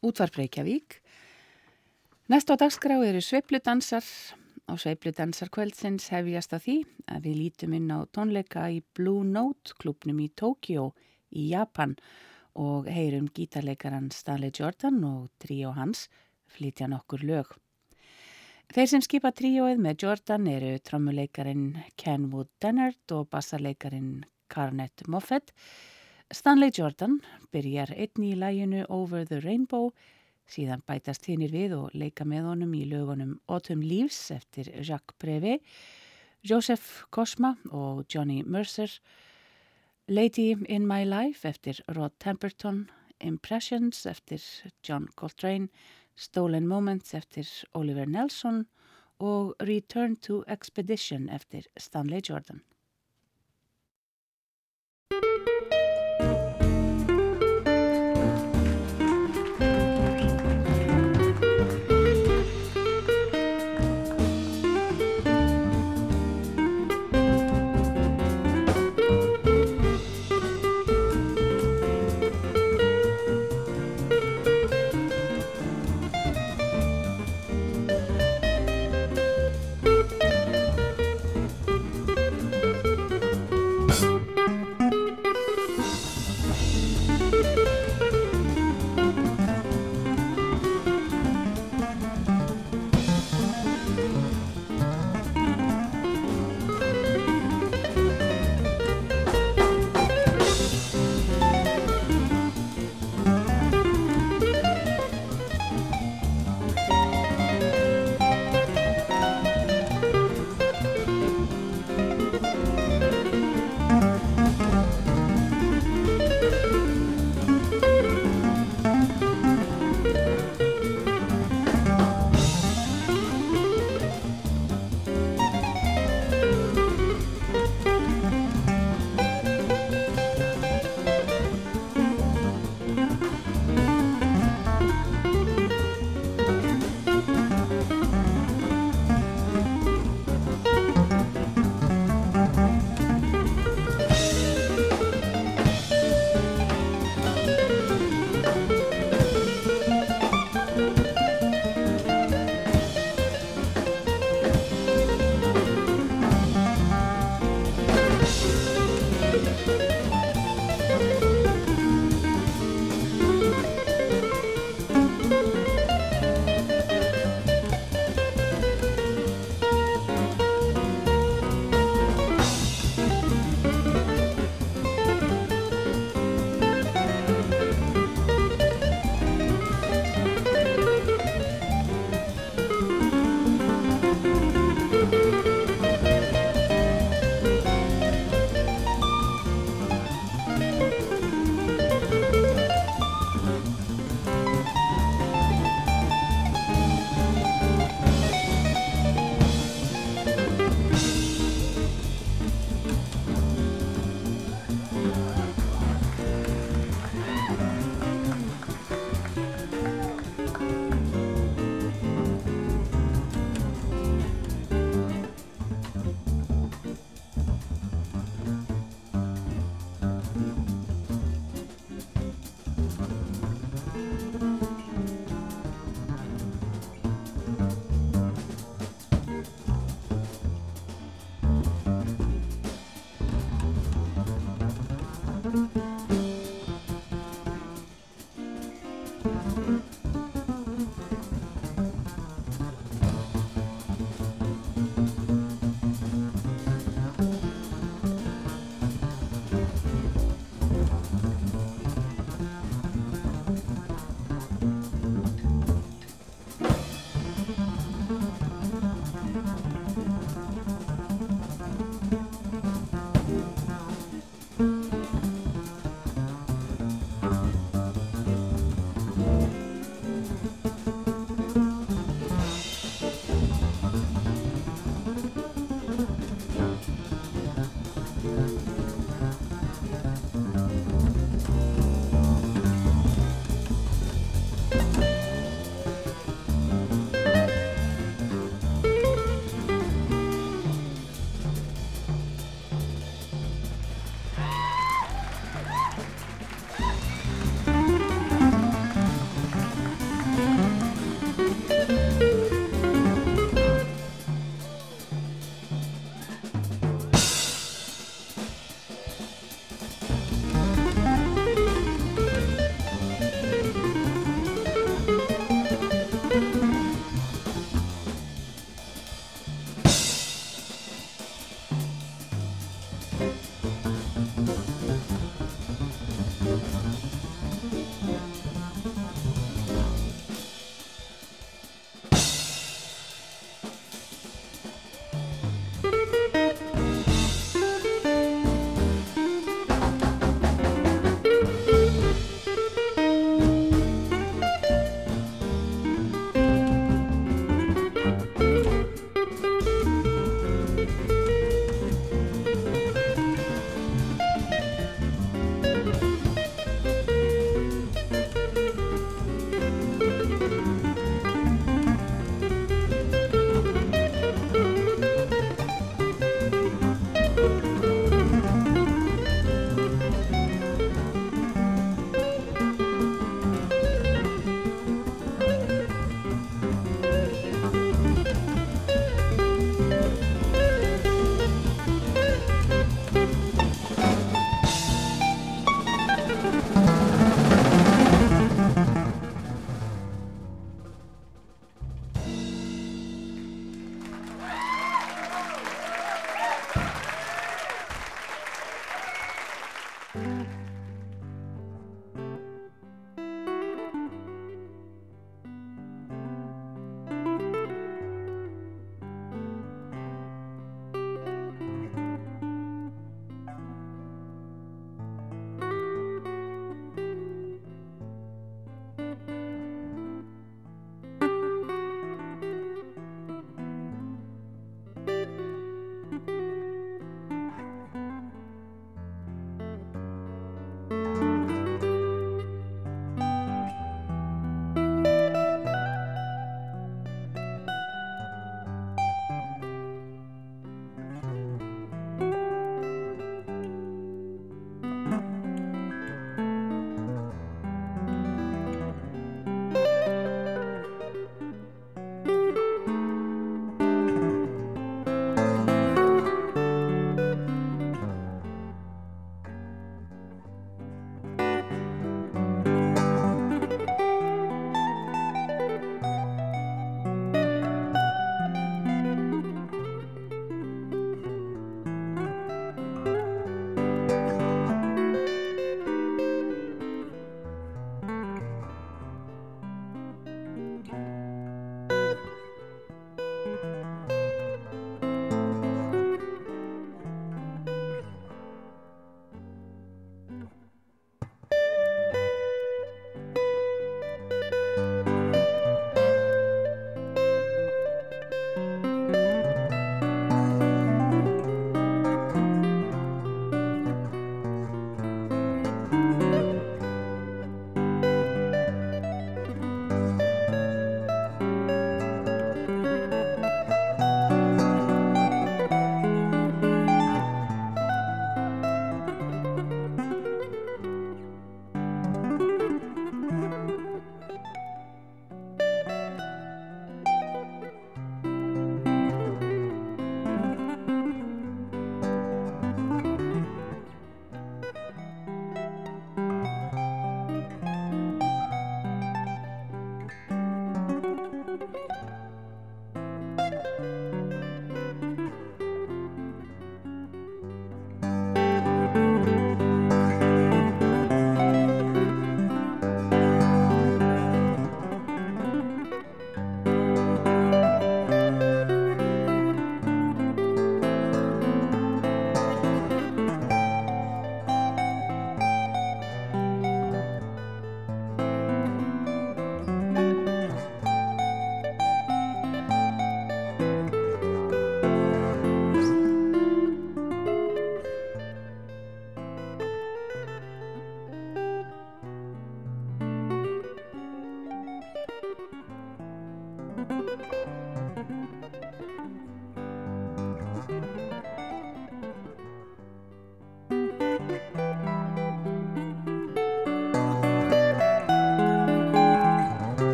Útvarp Reykjavík. Næst á dagskrá eru sveipludansar. Á sveipludansar kvöldsins hefjast að því að við lítum inn á tónleika í Blue Note klubnum í Tókjó í Japan og heyrum gítarleikaran Stanley Jordan og tríó hans flytja nokkur lög. Þeir sem skipa tríóið með Jordan eru trommuleikarin Kenwood Dennard og bassarleikarin Carnett Moffett Stanley Jordan byrjar einni í læginu Over the Rainbow, síðan bætast hinnir við og leika með honum í lögunum Autumn Leaves eftir Jacques Prévé, Joseph Cosma og Johnny Mercer, Lady in My Life eftir Rod Temperton, Impressions eftir John Coltrane, Stolen Moments eftir Oliver Nelson og Return to Expedition eftir Stanley Jordan.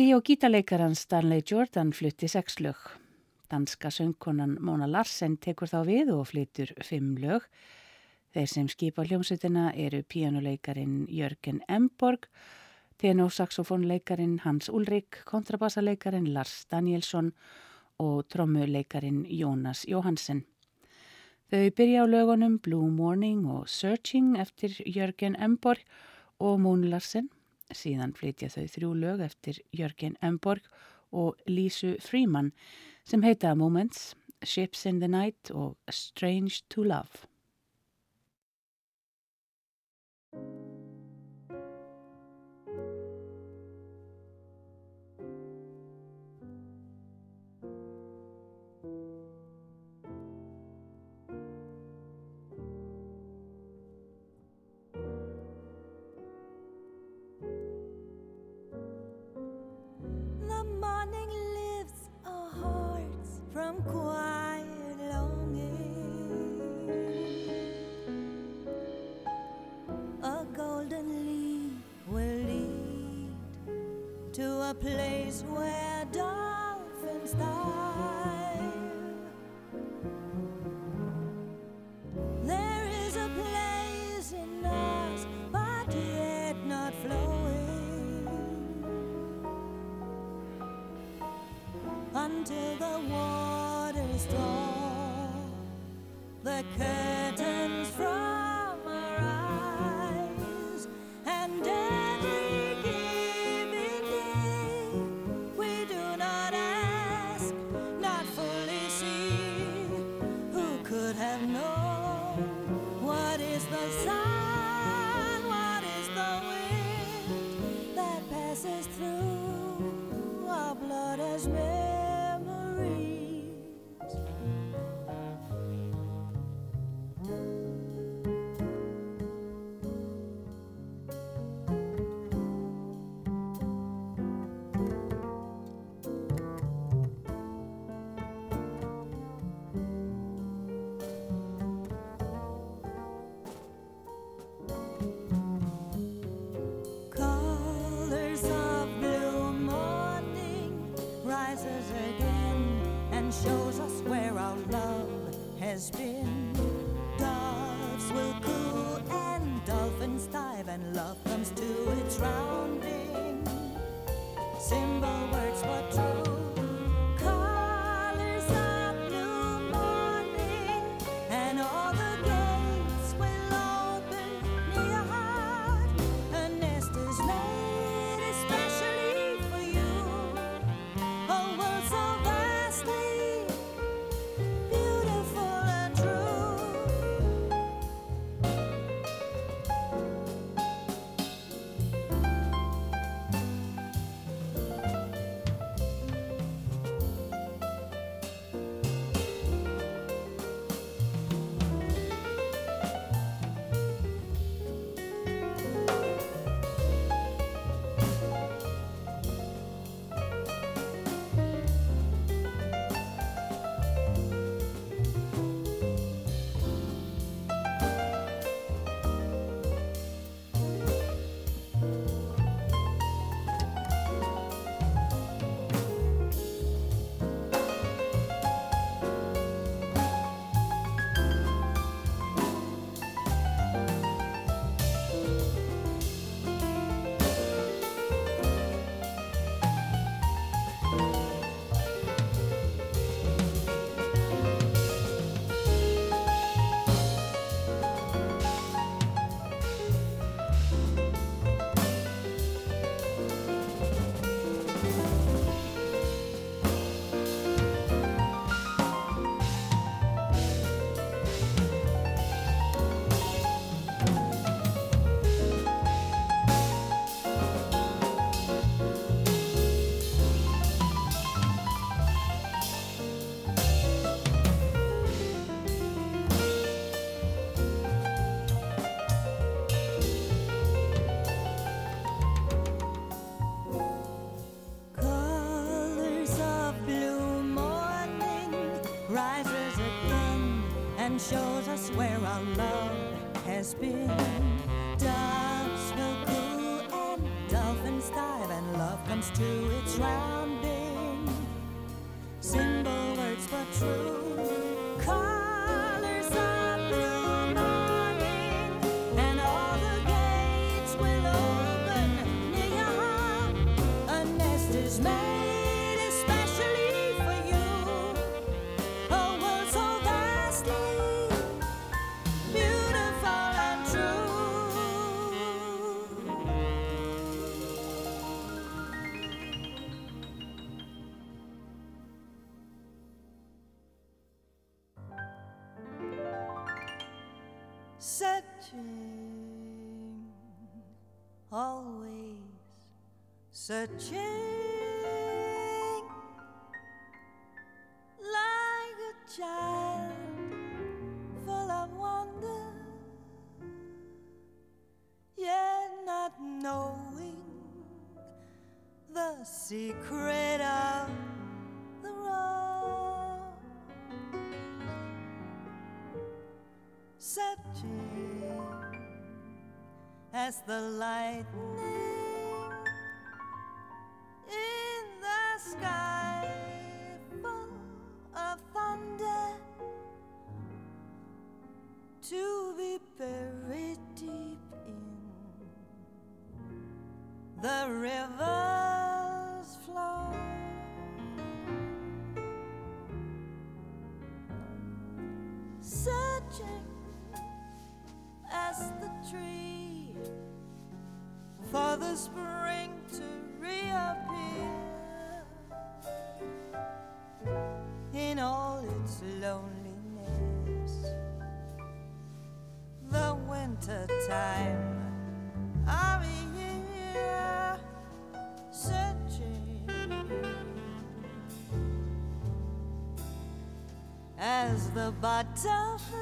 Tríó gítarleikaran Stanley Jordan flutti sex lög. Danska söngkonan Móna Larsen tekur þá við og flyttur fimm lög. Þeir sem skipa hljómsutina eru píjánuleikarin Jörgen Emborg, tenósaxofónleikarin Hans Ulrik, kontrabassaleikarin Lars Danielsson og trommuleikarin Jónas Jóhansen. Þau byrja á lögunum Blue Morning og Searching eftir Jörgen Emborg og Mónu Larsen Síðan flytja þau þrjú lög eftir Jörgen Emborg og Lísu Freeman sem heita Moments, Ships in the Night og Strange to Love. drowning. Simple words, but true. Colors are and all the gates will open. A nest is made. change. butterfly.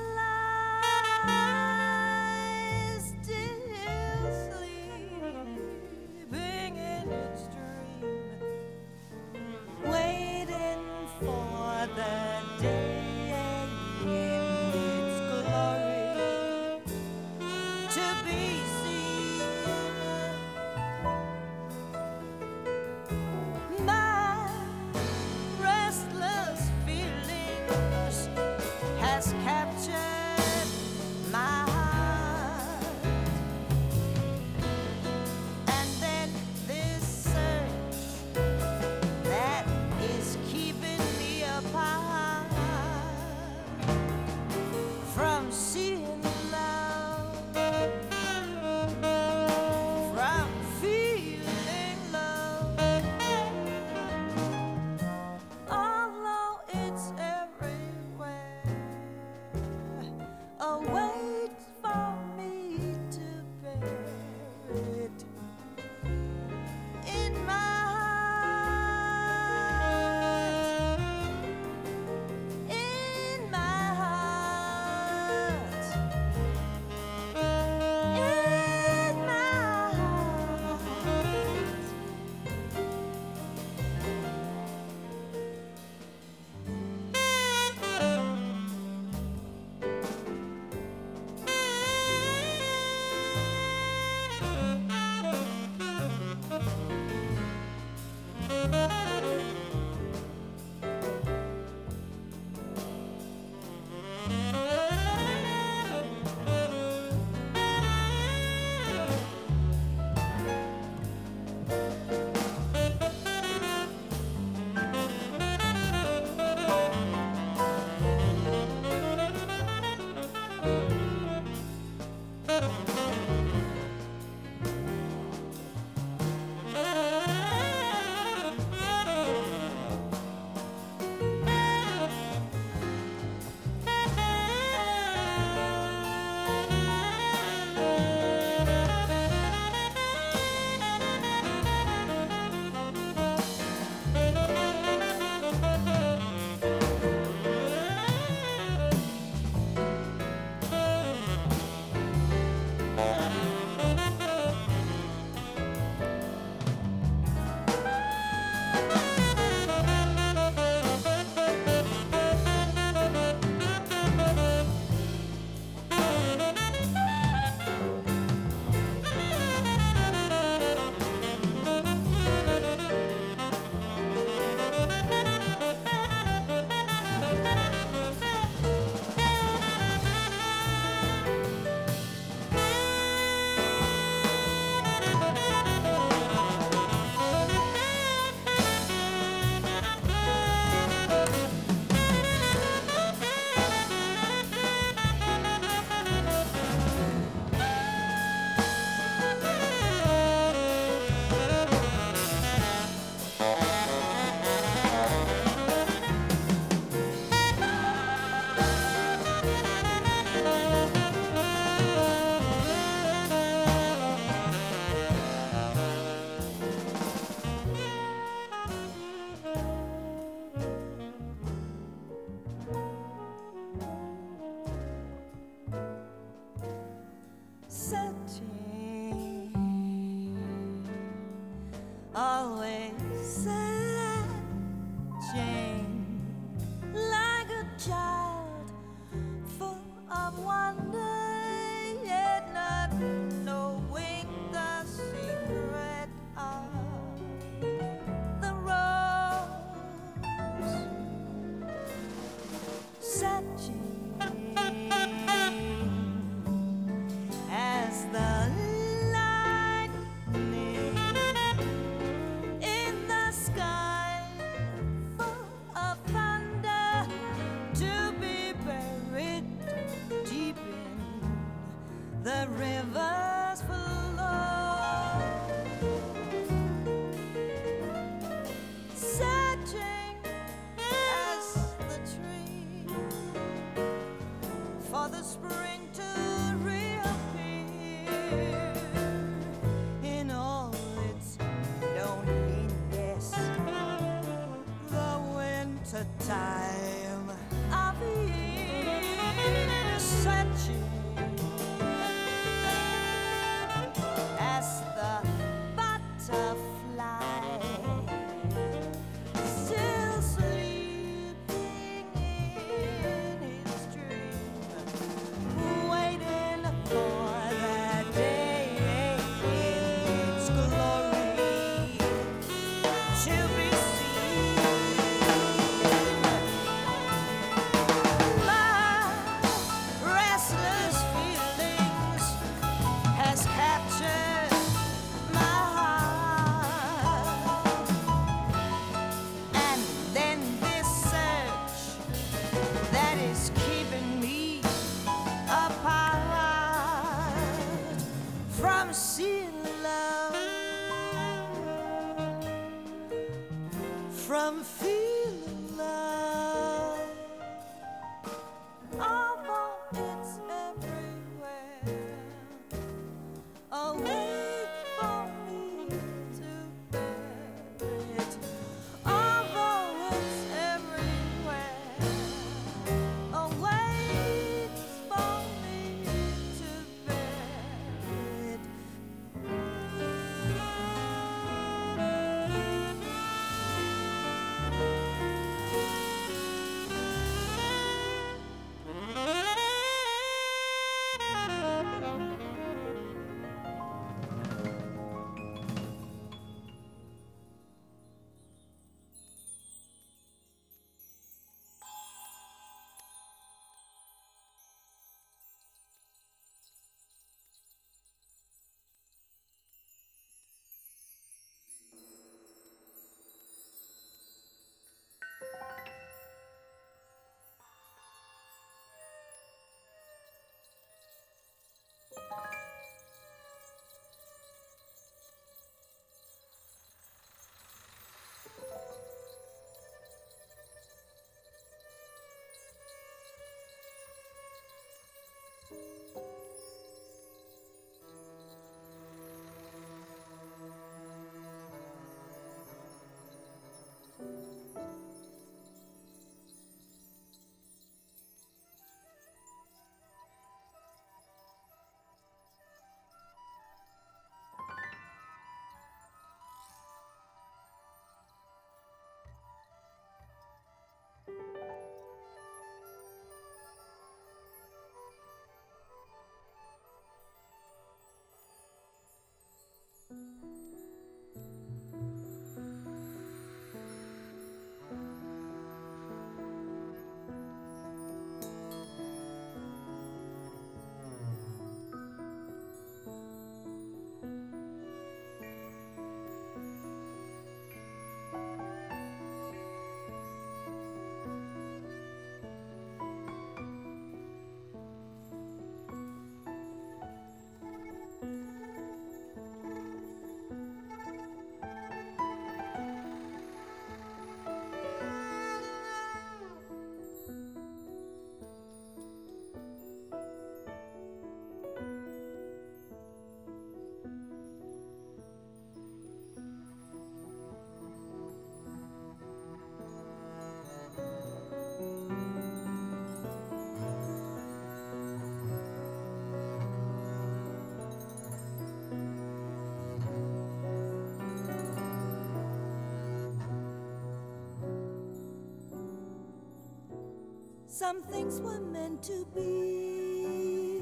Some things were meant to be,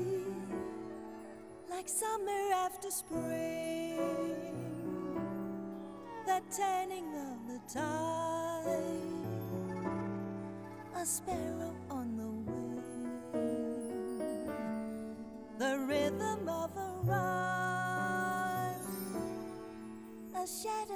like summer after spring, that tanning of the tide, a sparrow on the wing, the rhythm of a rhyme, a shadow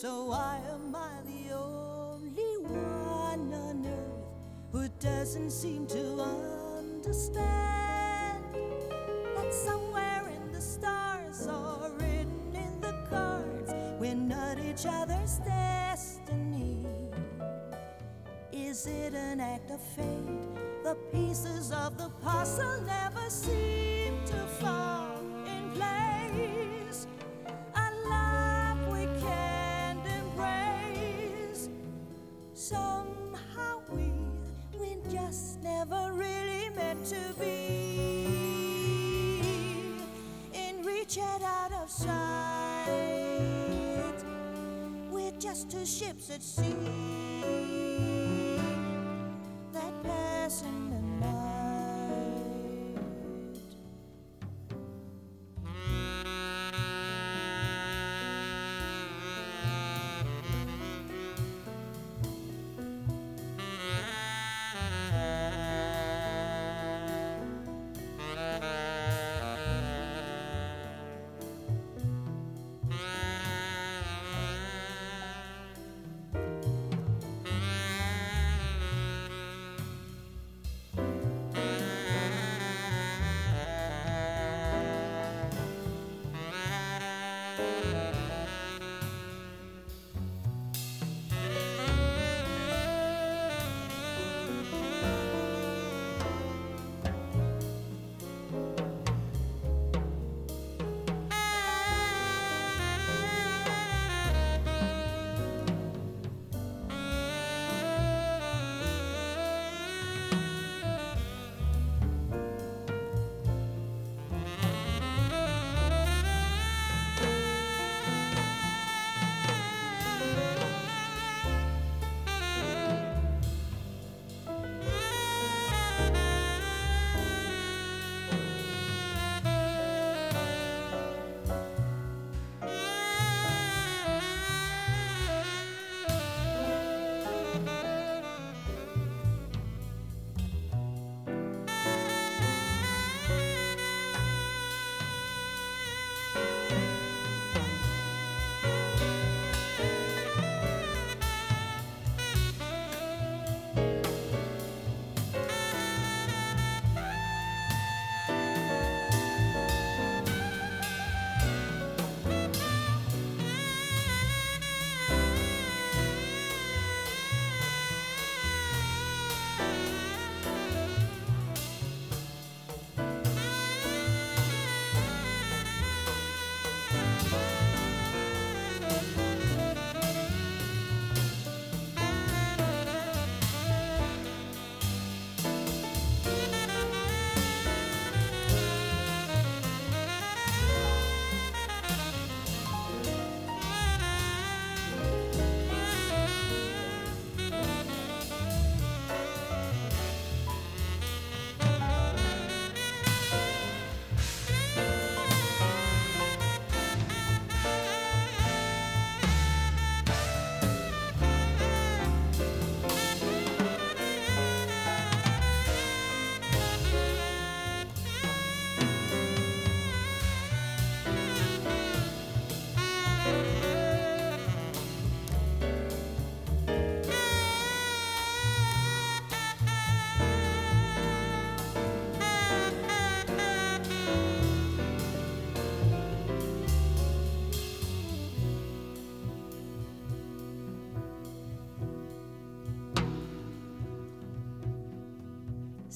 So why am I the only one on earth who doesn't seem to understand that somewhere in the stars or written in the cards we're not each other's destiny? Is it an act of fate? The pieces of the puzzle never seem to ships at sea.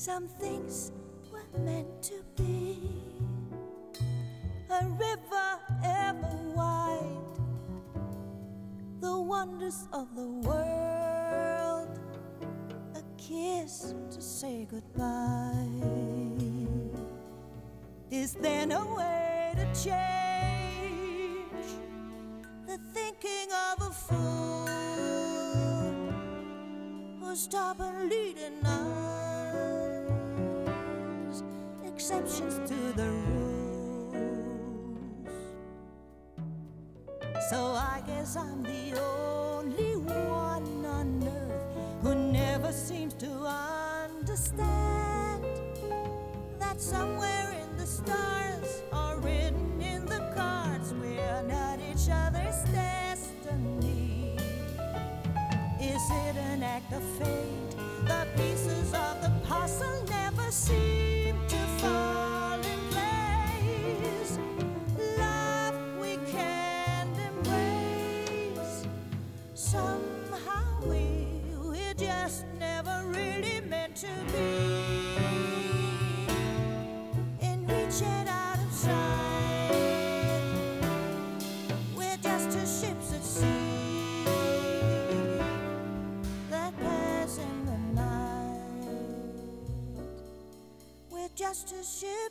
Some things were meant to be. A river ever wide, the wonders of the world, a kiss to say goodbye. Is there no way to change? I'm the only just you.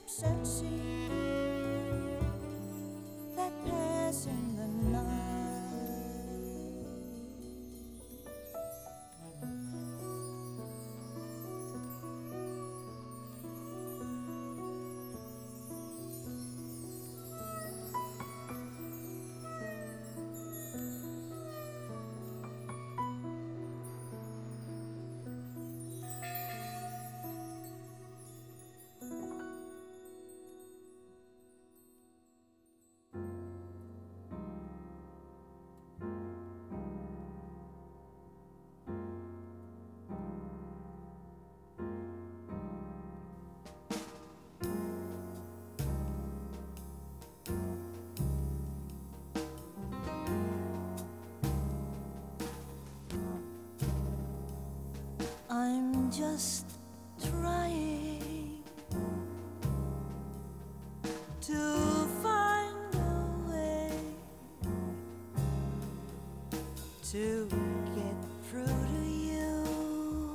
to get through to you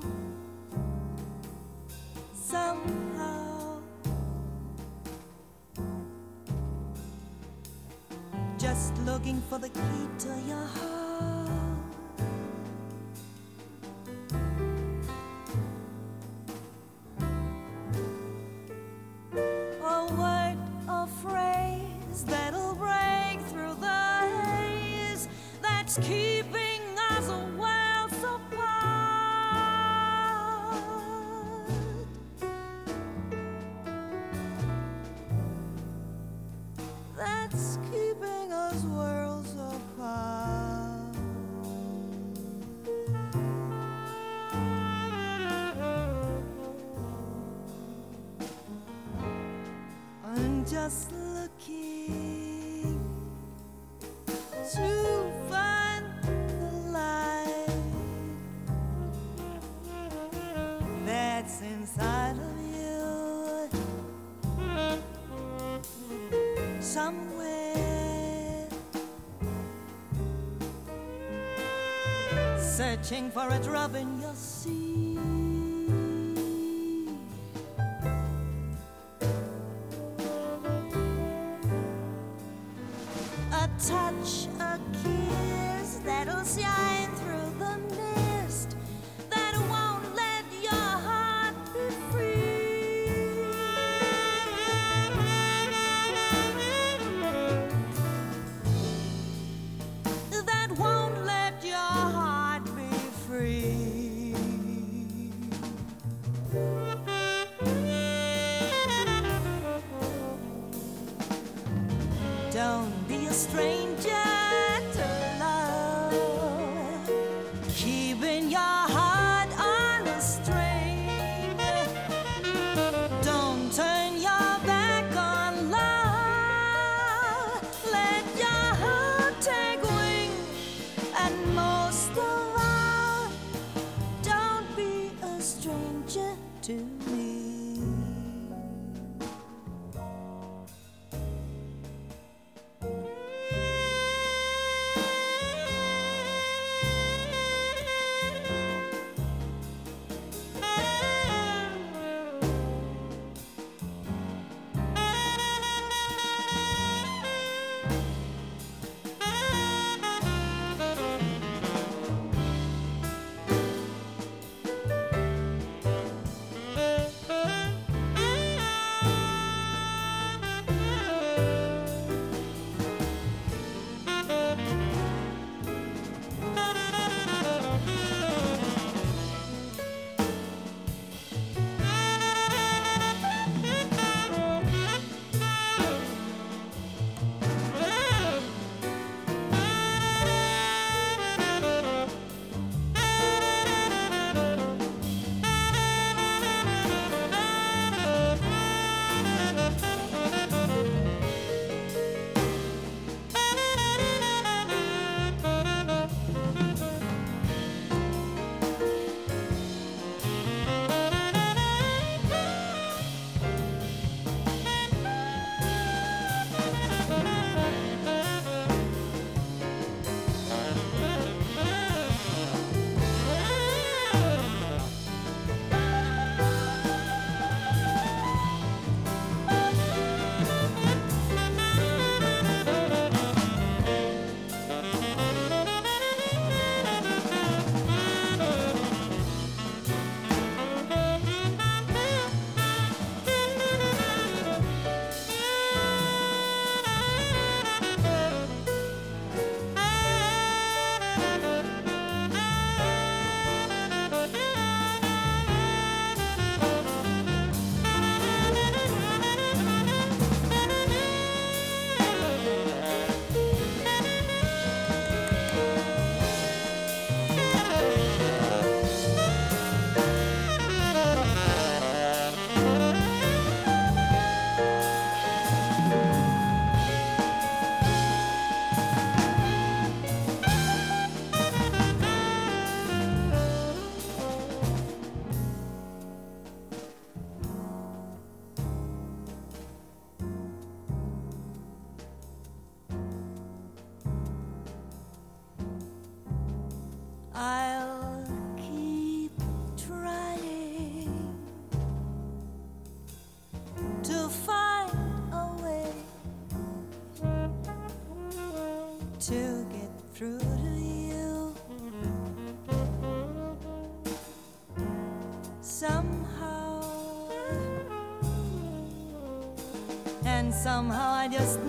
somehow. Just looking for the key to your heart. searching for a robin Just.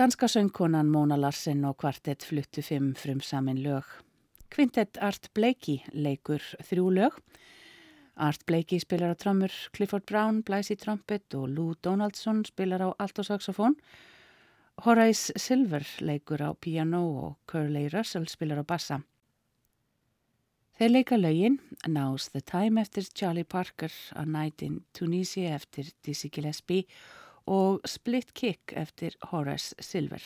Danska söngkonan Móna Larsen og kvartett fluttu fimm frum samin lög. Kvintett Art Blakey leikur þrjú lög. Art Blakey spilar á trömmur, Clifford Brown blæs í trompet og Lou Donaldson spilar á altosaxofón. Horace Silver leikur á piano og Curly Russell spilar á bassa. Þeir leika lögin Now's the Time eftir Charlie Parker, A Night in Tunisia eftir Dizzy Gillespie og Split Kick eftir Horace Silver.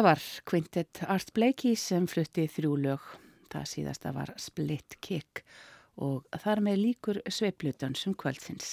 Það var Quintet Art Blakey sem flutti þrjú lög. Það síðasta var Split Kick og þar með líkur sveipludansum kvöldsins.